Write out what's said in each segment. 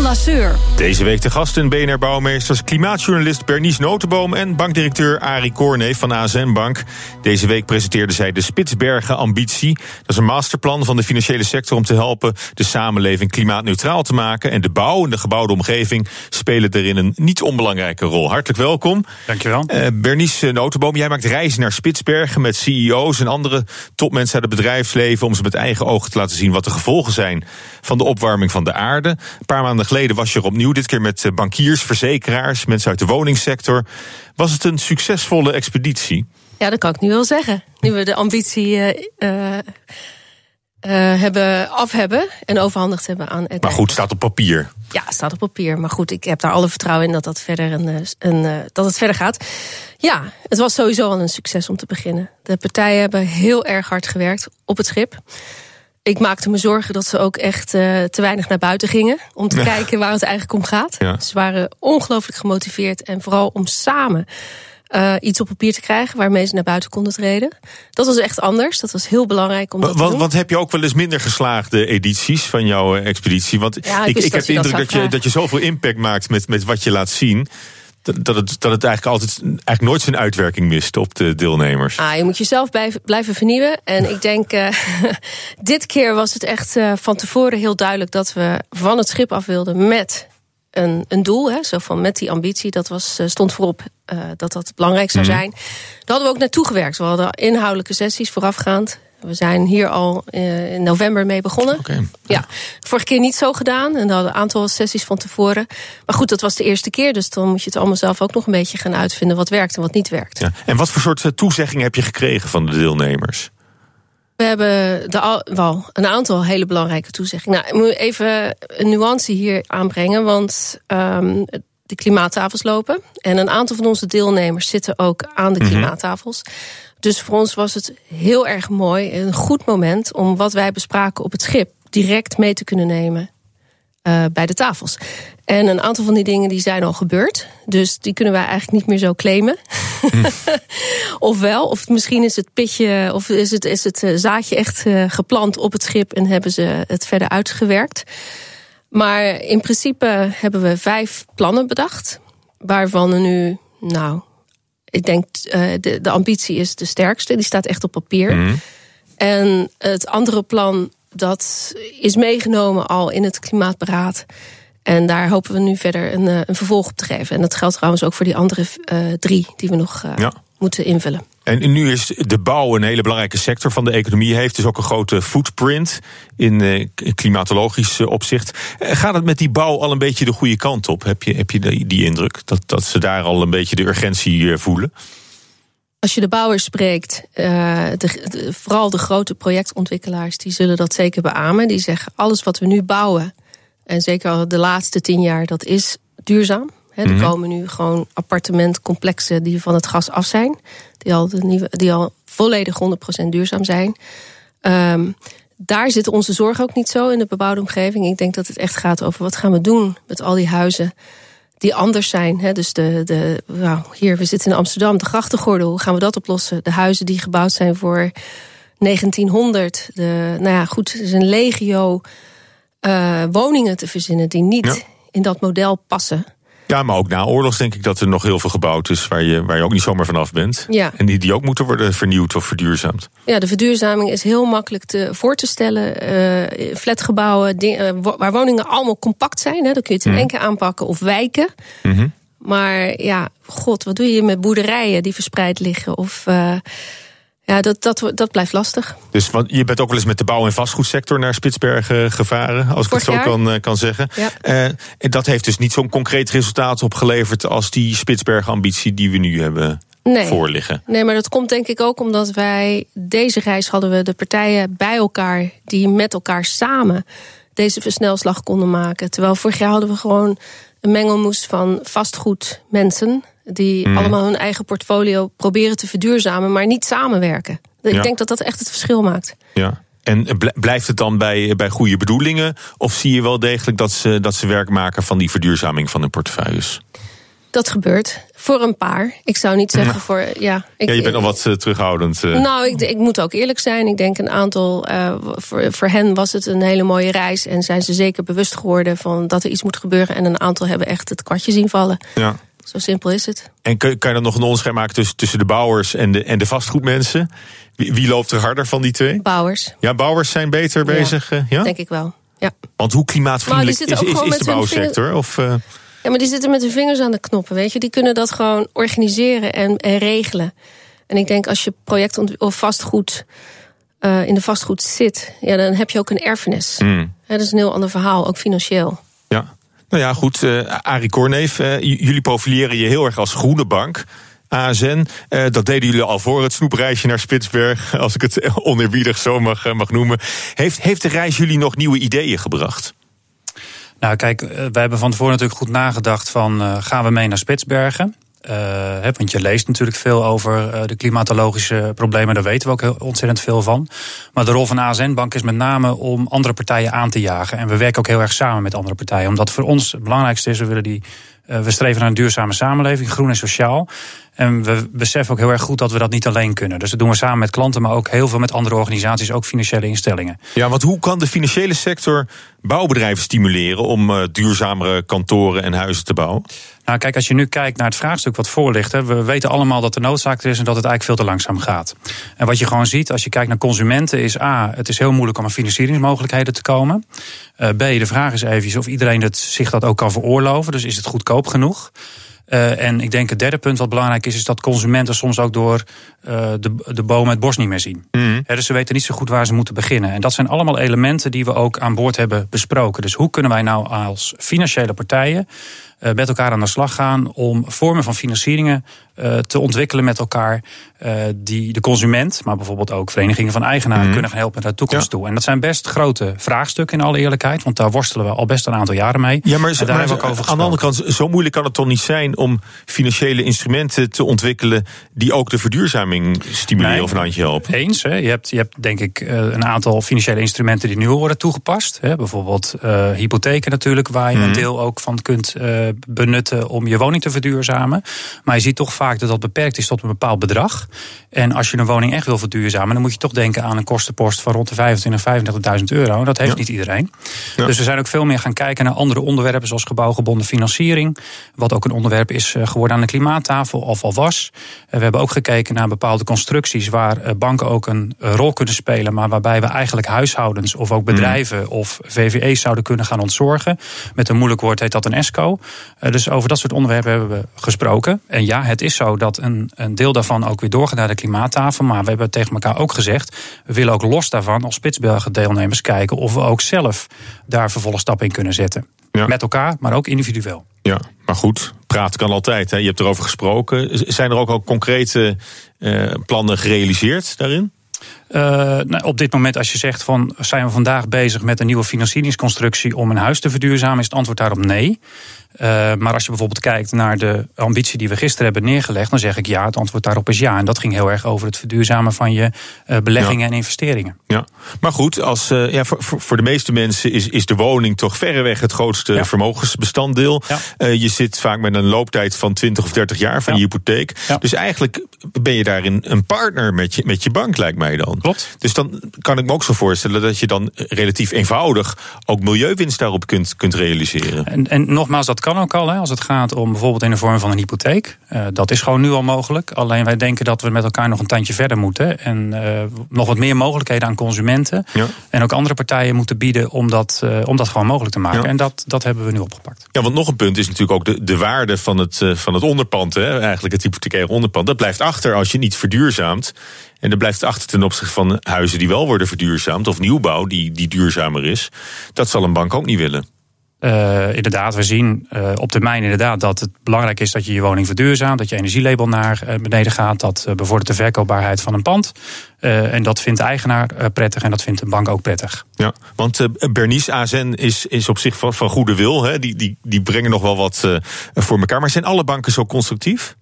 Lasseur. Deze week de gasten BNR Bouwmeesters, klimaatjournalist Bernice Notenboom en bankdirecteur Arie Corne van ASN Bank. Deze week presenteerde zij de Spitsbergen Ambitie. Dat is een masterplan van de financiële sector om te helpen de samenleving klimaatneutraal te maken. En de bouw en de gebouwde omgeving spelen daarin een niet onbelangrijke rol. Hartelijk welkom. Dankjewel. Uh, Bernice Notenboom, jij maakt reizen naar Spitsbergen met CEO's en andere topmensen uit het bedrijfsleven om ze met eigen ogen te laten zien wat de gevolgen zijn van de opwarming van de aarde. Een paar maanden geleden was je er opnieuw, dit keer met bankiers, verzekeraars, mensen uit de woningsector. Was het een succesvolle expeditie? Ja, dat kan ik nu wel zeggen. Nu we de ambitie uh, uh, hebben, af hebben en overhandigd hebben aan het. Maar goed, staat op papier. Ja, staat op papier. Maar goed, ik heb daar alle vertrouwen in dat, dat, verder een, een, dat het verder gaat. Ja, het was sowieso al een succes om te beginnen. De partijen hebben heel erg hard gewerkt op het schip ik maakte me zorgen dat ze ook echt uh, te weinig naar buiten gingen. Om te kijken waar het eigenlijk om gaat. Ja. Ze waren ongelooflijk gemotiveerd. En vooral om samen uh, iets op papier te krijgen waarmee ze naar buiten konden treden. Dat was echt anders. Dat was heel belangrijk om dat wat, te doen. Want heb je ook wel eens minder geslaagde edities van jouw eh, expeditie? Want ja, ik, ik, ik heb de indruk dat, dat je, dat je zoveel impact maakt met, met wat je laat zien dat, het, dat het eigenlijk altijd eigenlijk nooit zijn uitwerking mist op de deelnemers. Ah, je moet jezelf blijven vernieuwen. En ik denk, uh, dit keer was het echt uh, van tevoren heel duidelijk dat we van het schip af wilden met een, een doel. Hè, zo van met die ambitie. Dat was, uh, stond voorop dat dat belangrijk zou zijn. Mm -hmm. Daar hadden we ook naartoe gewerkt. We hadden inhoudelijke sessies voorafgaand. We zijn hier al in november mee begonnen. Okay. Ja, vorige keer niet zo gedaan. En dan hadden een aantal sessies van tevoren. Maar goed, dat was de eerste keer. Dus dan moet je het allemaal zelf ook nog een beetje gaan uitvinden wat werkt en wat niet werkt. Ja. En wat voor soort toezeggingen heb je gekregen van de deelnemers? We hebben de, wel een aantal hele belangrijke toezeggingen. Nou, ik moet even een nuance hier aanbrengen. Want um, de klimaattafels lopen. En een aantal van onze deelnemers zitten ook aan de klimaattafels. Mm -hmm. Dus voor ons was het heel erg mooi, een goed moment om wat wij bespraken op het schip direct mee te kunnen nemen uh, bij de tafels. En een aantal van die dingen die zijn al gebeurd. Dus die kunnen wij eigenlijk niet meer zo claimen. Hm. of wel, of misschien is het pitje, of is het, is het zaadje echt uh, geplant op het schip en hebben ze het verder uitgewerkt. Maar in principe hebben we vijf plannen bedacht. Waarvan er nu, nou, ik denk uh, de, de ambitie is de sterkste. Die staat echt op papier. Mhm. Mm. En het andere plan, dat is meegenomen al in het klimaatberaad. En daar hopen we nu verder een, een vervolg op te geven. En dat geldt trouwens ook voor die andere uh, drie die we nog uh, ja. moeten invullen. En nu is de bouw een hele belangrijke sector van de economie. Heeft dus ook een grote footprint in uh, klimatologisch opzicht. Gaat het met die bouw al een beetje de goede kant op? Heb je, heb je die, indruk dat, dat ze daar al een beetje de urgentie voelen? Als je de bouwers spreekt, vooral de grote projectontwikkelaars, die zullen dat zeker beamen. Die zeggen alles wat we nu bouwen, en zeker al de laatste tien jaar, dat is duurzaam. He, er mm -hmm. komen nu gewoon appartementcomplexen die van het gas af zijn. Die al, de nieuwe, die al volledig 100% duurzaam zijn. Um, daar zit onze zorg ook niet zo in de bebouwde omgeving. Ik denk dat het echt gaat over wat gaan we doen met al die huizen die anders zijn. Dus de, de, nou, hier, we zitten in Amsterdam, de grachtengordel. Hoe gaan we dat oplossen? De huizen die gebouwd zijn voor 1900. De, nou ja, goed, er is een legio uh, woningen te verzinnen die niet ja. in dat model passen. Ja, maar ook na oorlogs denk ik dat er nog heel veel gebouwd is waar je, waar je ook niet zomaar vanaf bent. Ja. En die, die ook moeten worden vernieuwd of verduurzaamd. Ja, de verduurzaming is heel makkelijk te, voor te stellen. Uh, flatgebouwen, uh, waar woningen allemaal compact zijn, hè, dan kun je het in Mhm. één keer aanpakken of wijken. Mm -hmm. Maar ja, god, wat doe je met boerderijen die verspreid liggen? Of uh, Ja, dat, dat, dat blijft lastig. Dus want je bent ook wel eens met de bouw- en vastgoedsector naar Spitsbergen gevaren, als ik het zo kan, kan zeggen. Ja. en dat heeft dus niet zo'n concreet resultaat opgeleverd als die Spitsbergen-ambitie die we nu hebben nee. voorliggen. Nee, maar dat komt denk ik ook omdat wij deze reis hadden we de partijen bij elkaar die met elkaar samen deze versnelslag konden maken. Terwijl vorig jaar hadden we gewoon een mengelmoes van vastgoedmensen die mhm. allemaal hun eigen portfolio proberen te verduurzamen, maar niet samenwerken. Ik denk dat dat echt het verschil maakt. Ja. En blijft het dan bij, bij goede bedoelingen? Of zie je wel degelijk dat ze, dat ze werk maken van die verduurzaming van hun portefeuilles? Dat gebeurt. Voor een paar. Ik zou niet zeggen voor. Ja, ik, ja je bent al wat uh, terughoudend. Uh. Nou, ik, ik, moet ook eerlijk zijn. Ik denk een aantal. Uh, voor, voor hen was het een hele mooie reis. En zijn ze zeker bewust geworden van dat er iets moet gebeuren. En een aantal hebben echt het kwartje zien vallen. Ja. Zo simpel is het. En kun, kan je dan nog een onderscheid maken tussen, tussen de bouwers en de, en de vastgoedmensen? Wie, wie loopt er harder van die twee? Bouwers. Ja, bouwers zijn beter bezig. ja? Denk ik wel. Ja. Want hoe klimaatvriendelijk is, is, is de bouwsector? Of, ja, maar die zitten met hun vingers aan de knoppen, weet je. Die kunnen dat gewoon organiseren en, en regelen. En ik denk als je project of vastgoed uh, in de vastgoed zit, ja, dan heb je ook een erfenis. Mm. dat is een heel ander verhaal, ook financieel. Ja, nou ja, goed. Uh, Arie Korneef, uh, jullie profileren je heel erg als groene bank. ASN. Uh, dat deden jullie al voor het snoepreisje naar Spitsberg, als ik het oneerbiedig zo mag, mag noemen. Heeft, heeft de reis jullie nog nieuwe ideeën gebracht? Nou, kijk, eh, wij hebben van tevoren natuurlijk goed nagedacht van uh, gaan we mee naar Spitsbergen? Uh, hè, want je leest natuurlijk veel over de klimatologische problemen, daar weten we ook heel, ontzettend veel van. Maar de rol van ASN Bank is met name om andere partijen aan te jagen. En we werken ook heel erg samen met andere partijen. Omdat voor ons het belangrijkste is, we willen die we streven naar een duurzame samenleving, groen en sociaal. En we beseffen ook heel erg goed dat we dat niet alleen kunnen. Dus dat doen we samen met klanten, maar ook heel veel met andere organisaties, ook financiële instellingen. Ja, want hoe kan de financiële sector bouwbedrijven stimuleren om uh, duurzamere kantoren en huizen te bouwen? Nou, kijk, als je nu kijkt naar het vraagstuk wat voor ligt, hè, we weten allemaal dat er noodzaak is en dat het eigenlijk veel te langzaam gaat. En wat je gewoon ziet als je kijkt naar consumenten is A, het is heel moeilijk om aan financieringsmogelijkheden te komen. Uh, B, de vraag is even of iedereen het, zich dat ook kan veroorloven. Dus is het goedkoop genoeg? Uh, en ik denk het derde punt wat belangrijk is, is dat consumenten soms ook door uh, de, de bomen het bos niet meer zien. Mm. dus ze weten niet zo goed waar ze moeten beginnen. En dat zijn allemaal elementen die we ook aan boord hebben besproken. Dus hoe kunnen wij nou als financiële partijen met elkaar aan de slag gaan om vormen van financieringen uh, te ontwikkelen met elkaar. Uh, die de consument, maar bijvoorbeeld ook verenigingen van eigenaren mm. kunnen gaan helpen naar de toekomst toe. En dat zijn best grote vraagstukken in alle eerlijkheid, want daar worstelen we al best een aantal jaren mee. Ja, maar, daar maar, hebben we ook over aan de andere kant, zo moeilijk kan het toch niet zijn om financiële instrumenten te ontwikkelen die ook de verduurzaming stimuleren nee, of een handje helpen? Eens. Hè. Je, hebt, je hebt denk ik een aantal financiële instrumenten die nu worden toegepast. Hè. Bijvoorbeeld hypotheken natuurlijk, waar je mm. een deel ook van kunt benutten om je woning te verduurzamen. Maar je ziet toch vaak dat dat beperkt is tot een bepaald bedrag. En als je een woning echt wil verduurzamen, dan moet je toch denken aan een kostenpost van rond de 25.000, 35.000 euro. En dat heeft niet iedereen. Dus we zijn ook veel meer gaan kijken naar andere onderwerpen, zoals gebouwgebonden financiering. Wat ook een onderwerp is eh, geworden aan de klimaattafel, of al was. Eh, we hebben ook gekeken naar bepaalde constructies waar eh, banken ook een rol kunnen spelen, maar waarbij we eigenlijk huishoudens of ook bedrijven mm. of VVE's zouden kunnen gaan ontzorgen. Met een moeilijk woord heet dat een ESCO. Dus over dat soort onderwerpen hebben we gesproken. En ja, het is zo dat een, een deel daarvan ook weer doorgaat naar de klimaattafel. Maar we hebben tegen elkaar ook gezegd, we willen ook los daarvan als Spitsbergen deelnemers kijken of we ook zelf daar vervolgstappen in kunnen zetten. Met elkaar, maar ook individueel. Ja, maar goed, praten kan altijd. Hè. Je hebt erover gesproken. Zijn er ook al concrete eh, plannen gerealiseerd daarin? Uh, nou, op dit moment, als je zegt van zijn we vandaag bezig met een nieuwe financieringsconstructie om een huis te verduurzamen, is het antwoord daarop nee. Uh, maar als je bijvoorbeeld kijkt naar de ambitie die we gisteren hebben neergelegd, dan zeg ik ja. Het antwoord daarop is ja. En dat ging heel erg over het verduurzamen van je uh, beleggingen en investeringen. Ja, maar goed, als, uh, ja, voor, voor de meeste mensen is, is de woning toch verreweg het grootste ja. vermogensbestanddeel. Ja. je zit vaak met een looptijd van 20 of 30 jaar van je hypotheek. Dus eigenlijk ben je daarin een partner met je, met je bank, lijkt mij dan. Klopt. Dus dan kan ik me ook zo voorstellen dat je dan relatief eenvoudig ook milieuwinst daarop kunt, kunt realiseren. En, en nogmaals, dat kan kan ook al, hè, als het gaat om bijvoorbeeld in de vorm van een hypotheek. Uh, dat is gewoon nu al mogelijk. Alleen wij denken dat we met elkaar nog een tandje verder moeten. En uh, nog wat meer mogelijkheden aan consumenten. Ja. En ook andere partijen moeten bieden om dat, uh, om dat gewoon mogelijk te maken. Ja. En dat, dat hebben we nu opgepakt. Ja, want nog een punt is natuurlijk ook de, de waarde van het, van het onderpand. Hè, eigenlijk het hypothecaire onderpand. Dat blijft achter als je niet verduurzaamt. En dat blijft achter ten opzichte van huizen die wel worden verduurzaamd. Of nieuwbouw die, die duurzamer is. Dat zal een bank ook niet willen. Uh, inderdaad, we zien uh, op termijn inderdaad dat het belangrijk is dat je je woning verduurzaamt, dat je energielabel naar uh, beneden gaat, dat bevordert de verkoopbaarheid van een pand. en dat vindt de eigenaar prettig en dat vindt de bank ook prettig. Ja, want Bernice ASN is, is op zich van, van goede wil. Hè? Die, die, die brengen nog wel wat voor elkaar. Maar zijn alle banken zo constructief?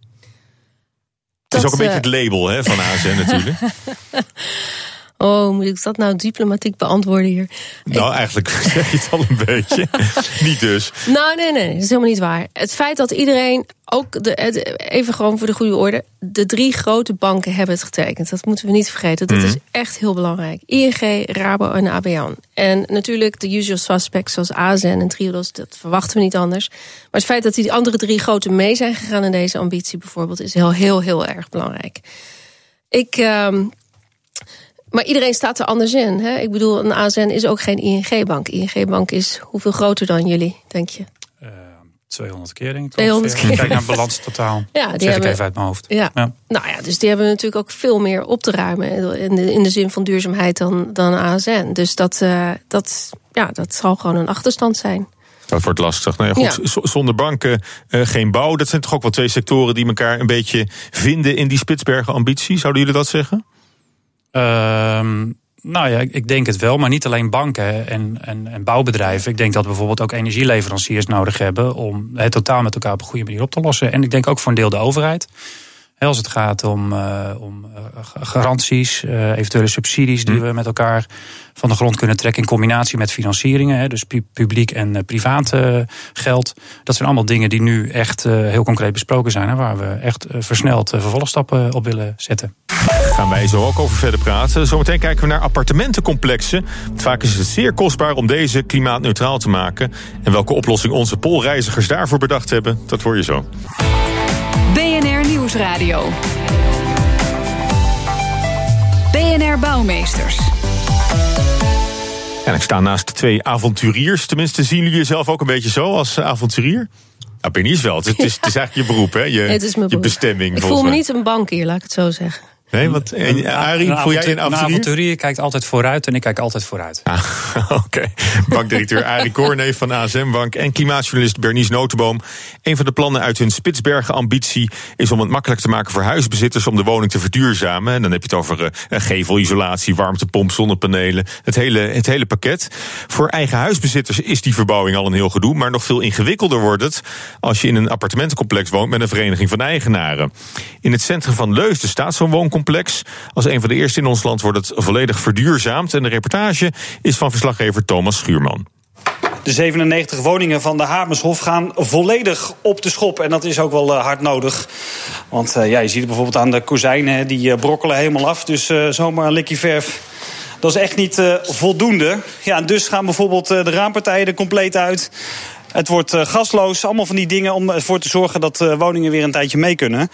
Dat, het is ook een beetje het label hè, van ASN natuurlijk. Oh, moet ik dat nou diplomatiek beantwoorden hier? Nou, eigenlijk zeg je het al een beetje. niet dus. Nou, nee, nee, dat is helemaal niet waar. Het feit dat iedereen, ook de, even gewoon voor de goede orde, de drie grote banken hebben het getekend. Dat moeten we niet vergeten. Dat is echt heel belangrijk. ING, Rabo en ABN. En natuurlijk de usual suspects zoals ASN en Triodos, dat verwachten we niet anders. Maar het feit dat die andere drie grote mee zijn gegaan in deze ambitie bijvoorbeeld, is heel, heel, heel erg belangrijk. Ik. Uh, maar iedereen staat er anders in. Hè? Ik bedoel, een ASN is ook geen ING-bank. ING-bank is hoeveel groter dan jullie, denk je? Uh, 200 keer, denk ik. 200 keer. Kijk naar balans totaal. Ja, die zeg hebben, ik even uit mijn hoofd. Ja. ja. Nou ja, dus die hebben natuurlijk ook veel meer op te ruimen... in de, in de zin van duurzaamheid dan, dan ASN. Dus dat, uh, dat, ja, dat zal gewoon een achterstand zijn. Dat wordt lastig. Nou ja, goed, ja. Zonder banken uh, geen bouw. Dat zijn toch ook wel twee sectoren die elkaar een beetje vinden in die Spitsbergen ambitie. Zouden jullie dat zeggen? Ehm, nou ja, ik denk het wel, maar niet alleen banken en, en, en, bouwbedrijven. Ik denk dat we bijvoorbeeld ook energieleveranciers nodig hebben om het totaal met elkaar op een goede manier op te lossen. En ik denk ook voor een deel de overheid. Als het gaat om, uh, om garanties, uh, eventuele subsidies die hm. we met elkaar van de grond kunnen trekken in combinatie met financieringen, hè, dus publiek en uh, privaat geld. Dat zijn allemaal dingen die nu echt heel concreet besproken zijn en waar we echt versneld vervolgstappen op willen zetten. Gaan wij zo ook over verder praten. Zometeen kijken we naar appartementencomplexen. Vaak is het zeer kostbaar om deze klimaatneutraal te maken. En welke oplossing onze poolreizigers daarvoor bedacht hebben, dat hoor je zo. Nieuwsradio. BNR Bouwmeesters. En ik sta naast twee avonturiers. Tenminste, zien jullie jezelf ook een beetje zo als avonturier? Nou, ben je wel. Het is, het is eigenlijk je beroep, hè? Je, het is mijn je bestemming. Ik voel me niet een bankier, laat ik het zo zeggen. Nee, want en, Arie, voel jij een avonturier? Kijkt altijd vooruit en ik kijk altijd vooruit. Ah, Oké. Okay. Bankdirecteur Arie Cornee van ASM Bank en klimaatjournalist Bernice Notenboom. Een van de plannen uit hun Spitsbergen-ambitie is om het makkelijk te maken voor huisbezitters om de woning te verduurzamen. En dan heb je het over uh, gevelisolatie, warmtepomp, zonnepanelen, het hele, het hele pakket. Voor eigen huisbezitters is die verbouwing al een heel gedoe, maar nog veel ingewikkelder wordt het als je in een appartementencomplex woont met een vereniging van eigenaren. In het centrum van Leusden staat zo'n wooncomplex Als een van de eerste in ons land wordt het volledig verduurzaamd. En de reportage is van verslaggever Thomas Schuurman. De 97 woningen van de Hamershof gaan volledig op de schop. En dat is ook wel uh, hard nodig. Want uh, ja, je ziet bijvoorbeeld aan de kozijnen, die uh, brokkelen helemaal af. Dus zomaar een likje verf. Dat is echt niet voldoende. Ja, dus gaan bijvoorbeeld de raampartijen er compleet uit. Het wordt uh, gasloos. Allemaal van die dingen om ervoor te zorgen dat uh, woningen weer een tijdje mee kunnen.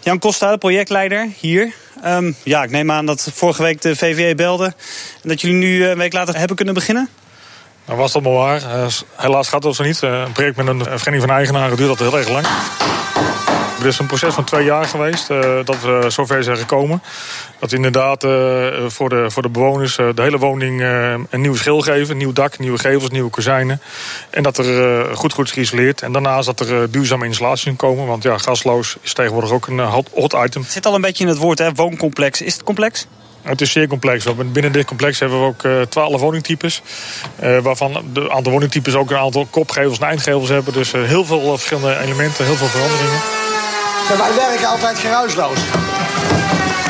Jan Costa, de projectleider hier. Um, ja, ik neem aan dat vorige week de VVE belde. En dat jullie nu een week later hebben kunnen beginnen? Nou was dat maar waar. Helaas gaat dat zo niet. een project met een vereniging van eigenaren duurt dat heel erg lang. Het is een proces van twee jaar geweest uh, dat we zover zijn gekomen. Dat we inderdaad uh, voor, de, voor de bewoners uh, de hele woning een nieuw schil geven. Nieuw dak, nieuwe gevels, nieuwe kozijnen. En dat er goed goed is geïsoleerd. En daarnaast dat er duurzame installaties komen. Want ja, gasloos is tegenwoordig ook een hot, hot item. Het zit al een beetje in het woord, hè? wooncomplex. Is het complex? Het is zeer complex. Binnen dit complex hebben we ook twaalf woningtypes. Waarvan de aantal woningtypes ook een aantal kopgevels en eindgevels hebben. Dus heel veel verschillende elementen, heel veel veranderingen. Wij werken altijd geruisloos.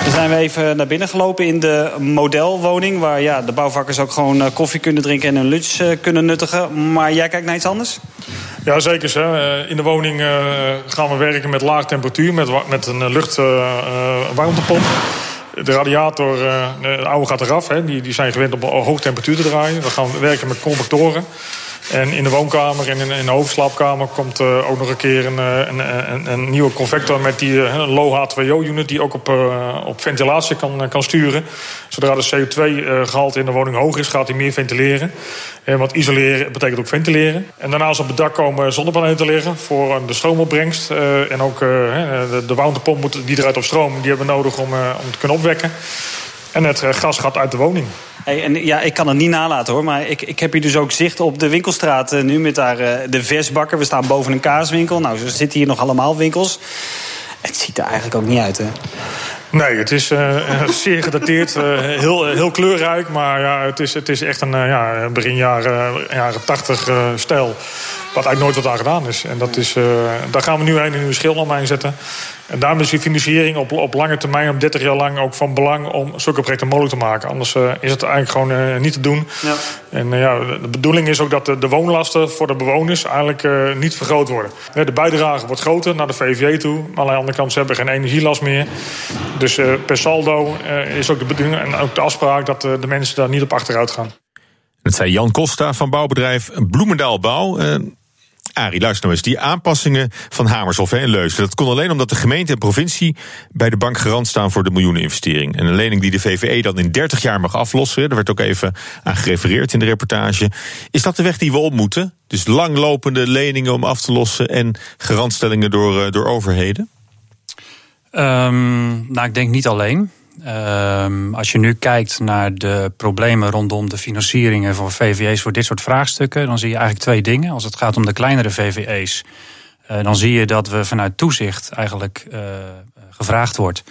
Dan zijn we even naar binnen gelopen in de modelwoning... waar ja, de bouwvakkers ook gewoon koffie kunnen drinken en een lunch kunnen nuttigen. Maar jij kijkt naar iets anders? Ja, zeker. Hè. In de woning gaan we werken met laag temperatuur... met, met een luchtwarmtepomp. De radiator, de oude gaat eraf. Hè. Die, die zijn gewend op hoge temperatuur te draaien. We gaan werken met convectoren. En in de woonkamer en in, in de hoofdslaapkamer komt uh, ook nog een keer een, een, een, een nieuwe convector met die uh, low H2O-unit die ook op, op ventilatie kan, kan sturen. Zodra de CO2-gehalte in de woning hoog is, gaat hij meer ventileren. want isoleren betekent ook ventileren. En daarnaast op het dak komen zonnepanelen te liggen voor de stroomopbrengst. en ook de, de warmtepomp die eruit op stroom, die hebben we nodig om, om te kunnen opwekken. En het gas gaat uit de woning. En ja, ik kan het niet nalaten hoor, maar ik, ik heb hier dus ook zicht op de winkelstraat uh, nu met daar uh, de versbakker. We staan boven een kaaswinkel. Nou, zo zitten hier nog allemaal winkels. Het ziet er eigenlijk ook niet uit, hè? Nee, het is uh, zeer gedateerd, heel, heel kleurrijk. Maar ja, het, is, het is echt een ja, begin jaren, jaren 80 stijl. Wat eigenlijk nooit wat aan gedaan is. En dat is, daar gaan we nu een nieuwe schil omheen zetten. En daarom is die financiering op, op lange termijn, op 30 jaar lang, ook van belang om zulke projecten mogelijk te maken. Anders uh, is het eigenlijk gewoon uh, niet te doen. Ja. En uh, ja, de bedoeling is ook dat de, de woonlasten voor de bewoners eigenlijk niet vergroot worden. De bijdrage wordt groter naar de VVE toe. Maar aan de andere kant, ze hebben geen energielast meer. Dus per saldo is ook de bedoeling en ook de afspraak dat de mensen daar niet op achteruit gaan. Dat zei Jan Costa van bouwbedrijf Bloemendaal Bouw. Arie, luister nou eens. Die aanpassingen van Hamershof en Leusden... dat kon alleen omdat de gemeente en provincie bij de bank garant staan... voor de miljoeneninvestering. En een lening die de VVE dan in 30 jaar mag aflossen... daar werd ook even aan gerefereerd in de reportage. Is dat de weg die we op moeten? Dus langlopende leningen om af te lossen... en garantstellingen door, uh, door overheden? Um, nou, ik denk niet alleen. Um, als je nu kijkt naar de problemen rondom de financieringen van VVE's voor dit soort vraagstukken, dan zie je eigenlijk twee dingen. Als het gaat om de kleinere VVE's, uh, dan zie je dat we vanuit toezicht eigenlijk uh, gevraagd wordt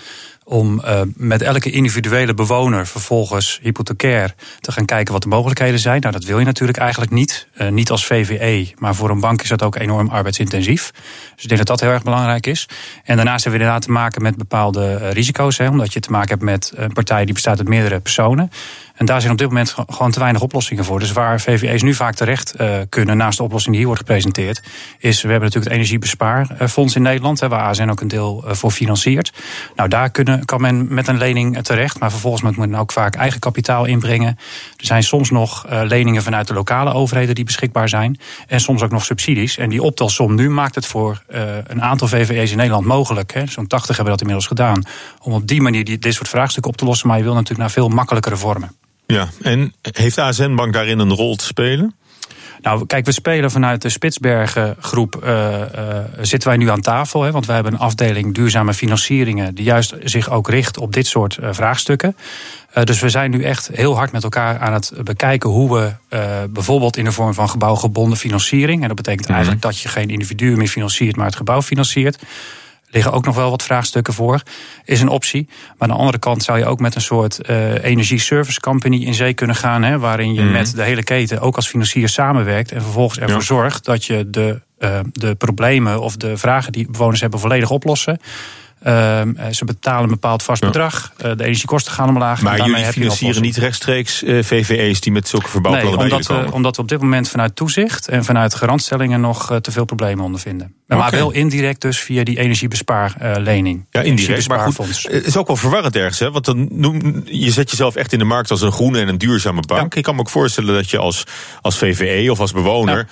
om uh, met elke individuele bewoner vervolgens hypothecair te gaan kijken wat de mogelijkheden zijn. Nou, dat wil je natuurlijk eigenlijk niet. Uh, niet als VVE, maar voor een bank is dat ook enorm arbeidsintensief. Dus ik denk dat dat heel erg belangrijk is. En daarnaast hebben we inderdaad te maken met bepaalde uh, risico's, hè, omdat je te maken hebt met een partij die bestaat uit meerdere personen. En daar zijn op dit moment gewoon te weinig oplossingen voor. Dus waar VVE's nu vaak terecht uh, kunnen, naast de oplossing die hier wordt gepresenteerd, is we hebben natuurlijk het energiebespaarfonds in Nederland, waar ASN ook een deel uh, voor financiert. Nou, daar kunnen, kan men met een lening terecht, maar vervolgens moet men ook vaak eigen kapitaal inbrengen. Er zijn soms nog leningen vanuit de lokale overheden die beschikbaar zijn. En soms ook nog subsidies. En die optelsom nu maakt het voor een aantal VVE's in Nederland mogelijk. Zo'n 80 hebben dat inmiddels gedaan. Om op die manier dit soort vraagstukken op te lossen. Maar je wil natuurlijk naar veel makkelijkere vormen. Ja, en heeft ASN Bank daarin een rol te spelen? Nou, kijk, we spelen vanuit de Spitsbergen groep. Uh, uh, zitten wij nu aan tafel? Hè, want wij hebben een afdeling duurzame financieringen. die juist zich ook richt op dit soort uh, vraagstukken. dus we zijn nu echt heel hard met elkaar aan het bekijken hoe we bijvoorbeeld in de vorm van gebouwgebonden financiering. en dat betekent mm -hmm. eigenlijk dat je geen individu meer financiert, maar het gebouw financiert liggen ook nog wel wat vraagstukken voor. Is een optie. Maar aan de andere kant zou je ook met een soort uh, energie-service company in zee kunnen gaan. Hè, waarin je mm. met de hele keten ook als financier samenwerkt. En vervolgens ervoor ja. zorgt dat je de, uh, de problemen of de vragen die bewoners hebben volledig oplossen. Uh, ze betalen een bepaald vast bedrag. Ja. Uh, de energiekosten gaan omlaag. Maar jullie financieren niet rechtstreeks uh, VVE's die met zulke verbouwplannen nee, omdat we, omdat we op dit moment vanuit toezicht en vanuit garantstellingen nog te veel problemen ondervinden. Okay. Maar wel indirect dus via die energiebespaarlening. ja, indirect. Maar goed, het is ook wel verwarrend ergens. Hè? Want dan noem, je zet jezelf echt in de markt als een groene en een duurzame bank. Ja. Ik kan me ook voorstellen dat je als, als VVE of als bewoner...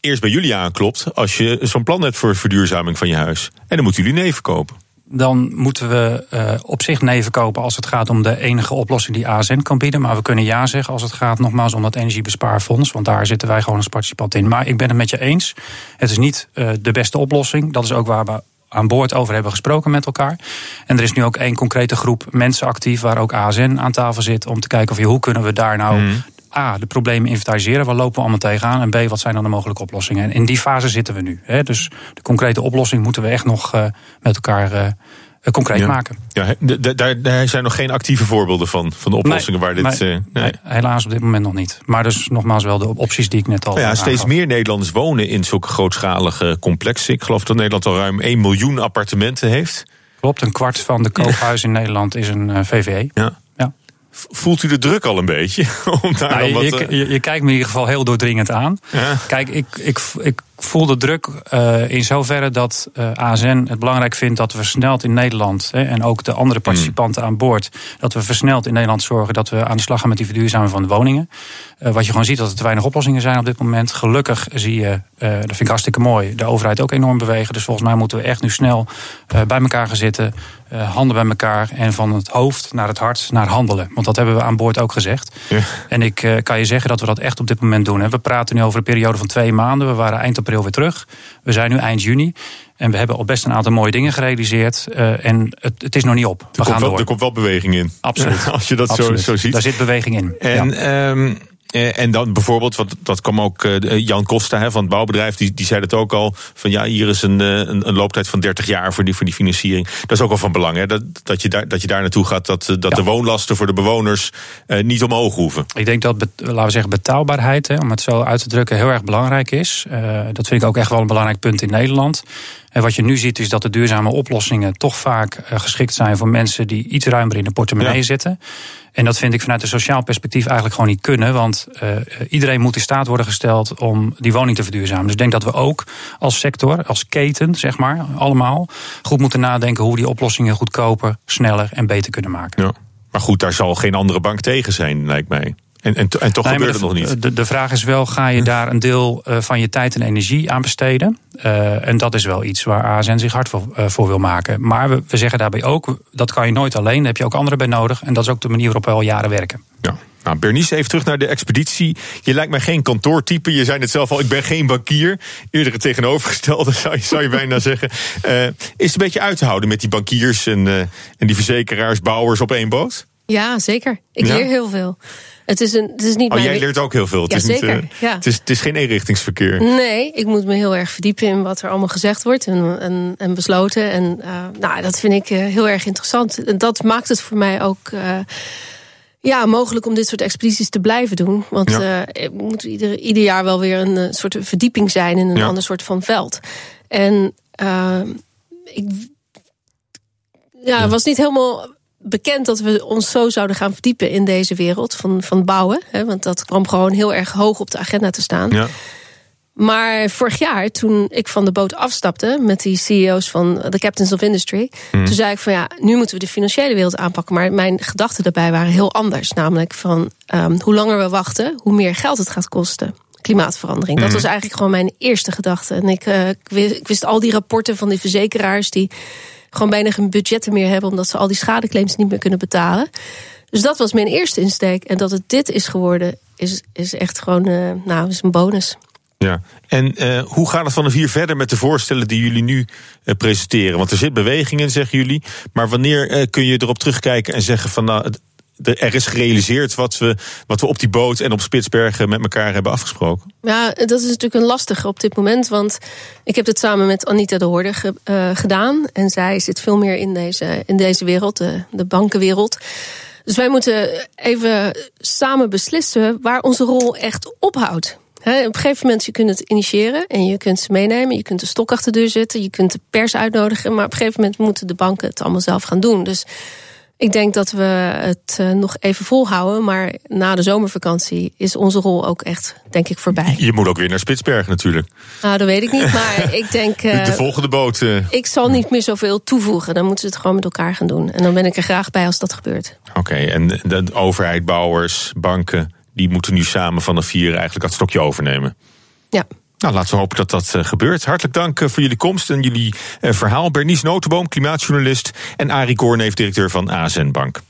Eerst bij jullie aanklopt als je zo'n plan hebt voor verduurzaming van je huis. En dan moeten jullie nee verkopen dan moeten we uh, op zich nee verkopen als het gaat om de enige oplossing die ASN kan bieden. Maar we kunnen ja zeggen als het gaat nogmaals om dat energiebespaarfonds. Want daar zitten wij gewoon als participant in. Maar ik ben het met je eens. Het is niet uh, de beste oplossing. Dat is ook waar we aan boord over hebben gesproken met elkaar. En er is nu ook één concrete groep mensen actief waar ook ASN aan tafel zit om te kijken of je, hoe kunnen we daar nou mm. A, de problemen inventariseren. Waar lopen we allemaal tegenaan? En B, wat zijn dan de mogelijke oplossingen? En in die fase zitten we nu. Hè? Dus de concrete oplossing moeten we echt nog uh, met elkaar uh, concreet ja. maken. Ja, daar, daar zijn nog geen actieve voorbeelden van, van de oplossingen nee, waar dit. Nee, helaas op dit moment nog niet. Maar dus nogmaals wel de opties die ik net al. Nou ja, steeds meer Nederlanders wonen in zulke grootschalige complexen. Ik geloof dat Nederland al ruim 1 miljoen appartementen heeft. Klopt, een kwart van de koophuizen in Nederland is een VVE. Ja. Voelt u de druk al een beetje? Om daar nou, wat je, je, je, kijkt me in ieder geval heel doordringend aan. Ja. Kijk, ik, ik, ik voel de druk uh, in zoverre dat uh, ASN het belangrijk vindt dat we versneld in Nederland hè, en ook de andere participanten aan boord, dat we versneld in Nederland zorgen dat we aan de slag gaan met die verduurzaming van de woningen. Uh, wat je gewoon ziet dat er te weinig oplossingen zijn op dit moment. Gelukkig zie je, dat vind ik hartstikke mooi, de overheid ook enorm bewegen. Dus volgens mij moeten we echt nu snel bij elkaar gaan zitten, handen bij elkaar en van het hoofd naar het hart naar handelen. Want dat hebben we aan boord ook gezegd. Ja. En ik kan je zeggen dat we dat echt op dit moment doen. Hè. We praten nu over een periode van twee maanden. We waren eind april weer terug. We zijn nu eind juni. En we hebben al best een aantal mooie dingen gerealiseerd. Uh, en het, het, is nog niet op. We er, gaan komt wel, door. er komt wel beweging in. Absoluut. Als je dat Absoluut. Zo, zo ziet. Daar zit beweging in. En ja. um, en dan bijvoorbeeld, wat, dat kwam ook uh, Jan Costa hè, van het bouwbedrijf, die, die zei het ook al. Van ja, hier is een, een, een looptijd van 30 jaar voor die, voor die financiering. Dat is ook wel van belang, hè, dat, dat, je, daar, dat je daar naartoe gaat. Dat, dat ja. de woonlasten voor de bewoners niet omhoog hoeven. Ik denk dat, laten we zeggen, betaalbaarheid, hè, om het zo uit te drukken, heel erg belangrijk is. Uh, dat vind ik ook echt wel een belangrijk punt in Nederland. En wat je nu ziet is dat de duurzame oplossingen toch vaak geschikt zijn voor mensen die iets ruimer in de portemonnee ja. zitten. En dat vind ik vanuit een sociaal perspectief eigenlijk gewoon niet kunnen. Want uh, iedereen moet in staat worden gesteld om die woning te verduurzamen. Dus ik denk dat we ook als sector, als keten, zeg maar, allemaal goed moeten nadenken hoe die oplossingen goedkoper, sneller en beter kunnen maken. Ja. Maar goed, daar zal geen andere bank tegen zijn, lijkt mij. En, en, en toch nee, gebeurt het nog niet. De, de vraag is wel, ga je daar een deel uh, van je tijd en energie aan besteden? Uh, en dat is wel iets waar ASN zich hard voor, uh, voor wil maken. Maar we, we, zeggen daarbij ook, dat kan je nooit alleen. Daar heb je ook anderen bij nodig. En dat is ook de manier waarop we al jaren werken. Ja. Nou, Bernice, even terug naar de expeditie. Je lijkt mij geen kantoortype. Je zei het zelf al, ik ben geen bankier. Eerder het tegenovergestelde, zou je, zou je bijna zeggen. Uh, is het een beetje uit te houden met die bankiers en, en die verzekeraars, bouwers op één boot? Ja, zeker. Ik ja? leer heel veel. Het is, een, het is niet oh, jij leert ook heel veel. Het, ja, is, zeker. niet, uh, ja. het, is, het is geen eenrichtingsverkeer. Nee, ik moet me heel erg verdiepen in wat er allemaal gezegd wordt en, en, en besloten. En uh, nou, dat vind ik uh, heel erg interessant. En dat maakt het voor mij ook ja, mogelijk om dit soort expedities te blijven doen. Want ja. het moet ieder, ieder jaar wel weer een soort verdieping zijn in een ander soort van veld. En ik ja, was niet helemaal bekend dat we ons zo zouden gaan verdiepen in deze wereld van, van bouwen. Hè, want dat kwam gewoon heel erg hoog op de agenda te staan. Ja. Maar vorig jaar, toen ik van de boot afstapte met die CEO's van de Captains of Industry, mm. toen zei ik van ja, nu moeten we de financiële wereld aanpakken. Maar mijn gedachten daarbij waren heel anders. Namelijk van um, hoe langer we wachten, hoe meer geld het gaat kosten klimaatverandering. Mm. Dat was eigenlijk gewoon mijn eerste gedachte. En ik, uh, ik, wist, ik wist al die rapporten van die verzekeraars die gewoon bijna geen budgetten meer hebben, omdat ze al die schadeclaims niet meer kunnen betalen. Dus dat was mijn eerste insteek. En dat het dit is geworden, is, is echt gewoon uh, nou, is een bonus. Ja, en uh, hoe gaat het vanaf hier verder met de voorstellen die jullie nu uh, presenteren? Want er zit beweging in, zeggen jullie. Maar wanneer kun je erop terugkijken en zeggen van nou, er is gerealiseerd wat we, wat we op die boot en op Spitsbergen met elkaar hebben afgesproken? Ja, dat is natuurlijk een lastige op dit moment. Want ik heb het samen met Anita de Hoorde ge, uh, gedaan. En zij zit veel meer in deze, in deze wereld, de, de bankenwereld. Dus wij moeten even samen beslissen waar onze rol echt ophoudt. He, op een gegeven moment je kunt het initiëren en je kunt ze meenemen. Je kunt de stok achter de deur zetten, je kunt de pers uitnodigen. Maar op een gegeven moment moeten de banken het allemaal zelf gaan doen. Dus ik denk dat we het uh, nog even volhouden. Maar na de zomervakantie is onze rol ook echt, denk ik, voorbij. Je moet ook weer naar Spitsbergen natuurlijk. Nou, dat weet ik niet. Maar ik denk. Uh, de, de, volgende boot. Uh... Ik zal niet meer zoveel toevoegen. Dan moeten ze het gewoon met elkaar gaan doen. En dan ben ik er graag bij als dat gebeurt. Oké, okay, en de overheid, bouwers, banken. die moeten nu samen vanaf hier eigenlijk dat stokje overnemen. Ja. Nou, laten we hopen dat dat uh, gebeurt. Hartelijk dank uh, voor jullie komst en jullie uh, verhaal. Bernice Notenboom, klimaatjournalist. En Arie Koorneef, directeur van ASN Bank.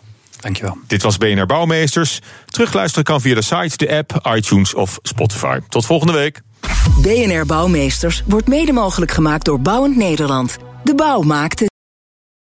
Dankjewel. Dit was BNR Bouwmeesters. Terugluisteren kan via de site, de app, iTunes of Spotify. Tot volgende week. BNR Bouwmeesters wordt mede mogelijk gemaakt door Bouwend Nederland. De bouw maakt het.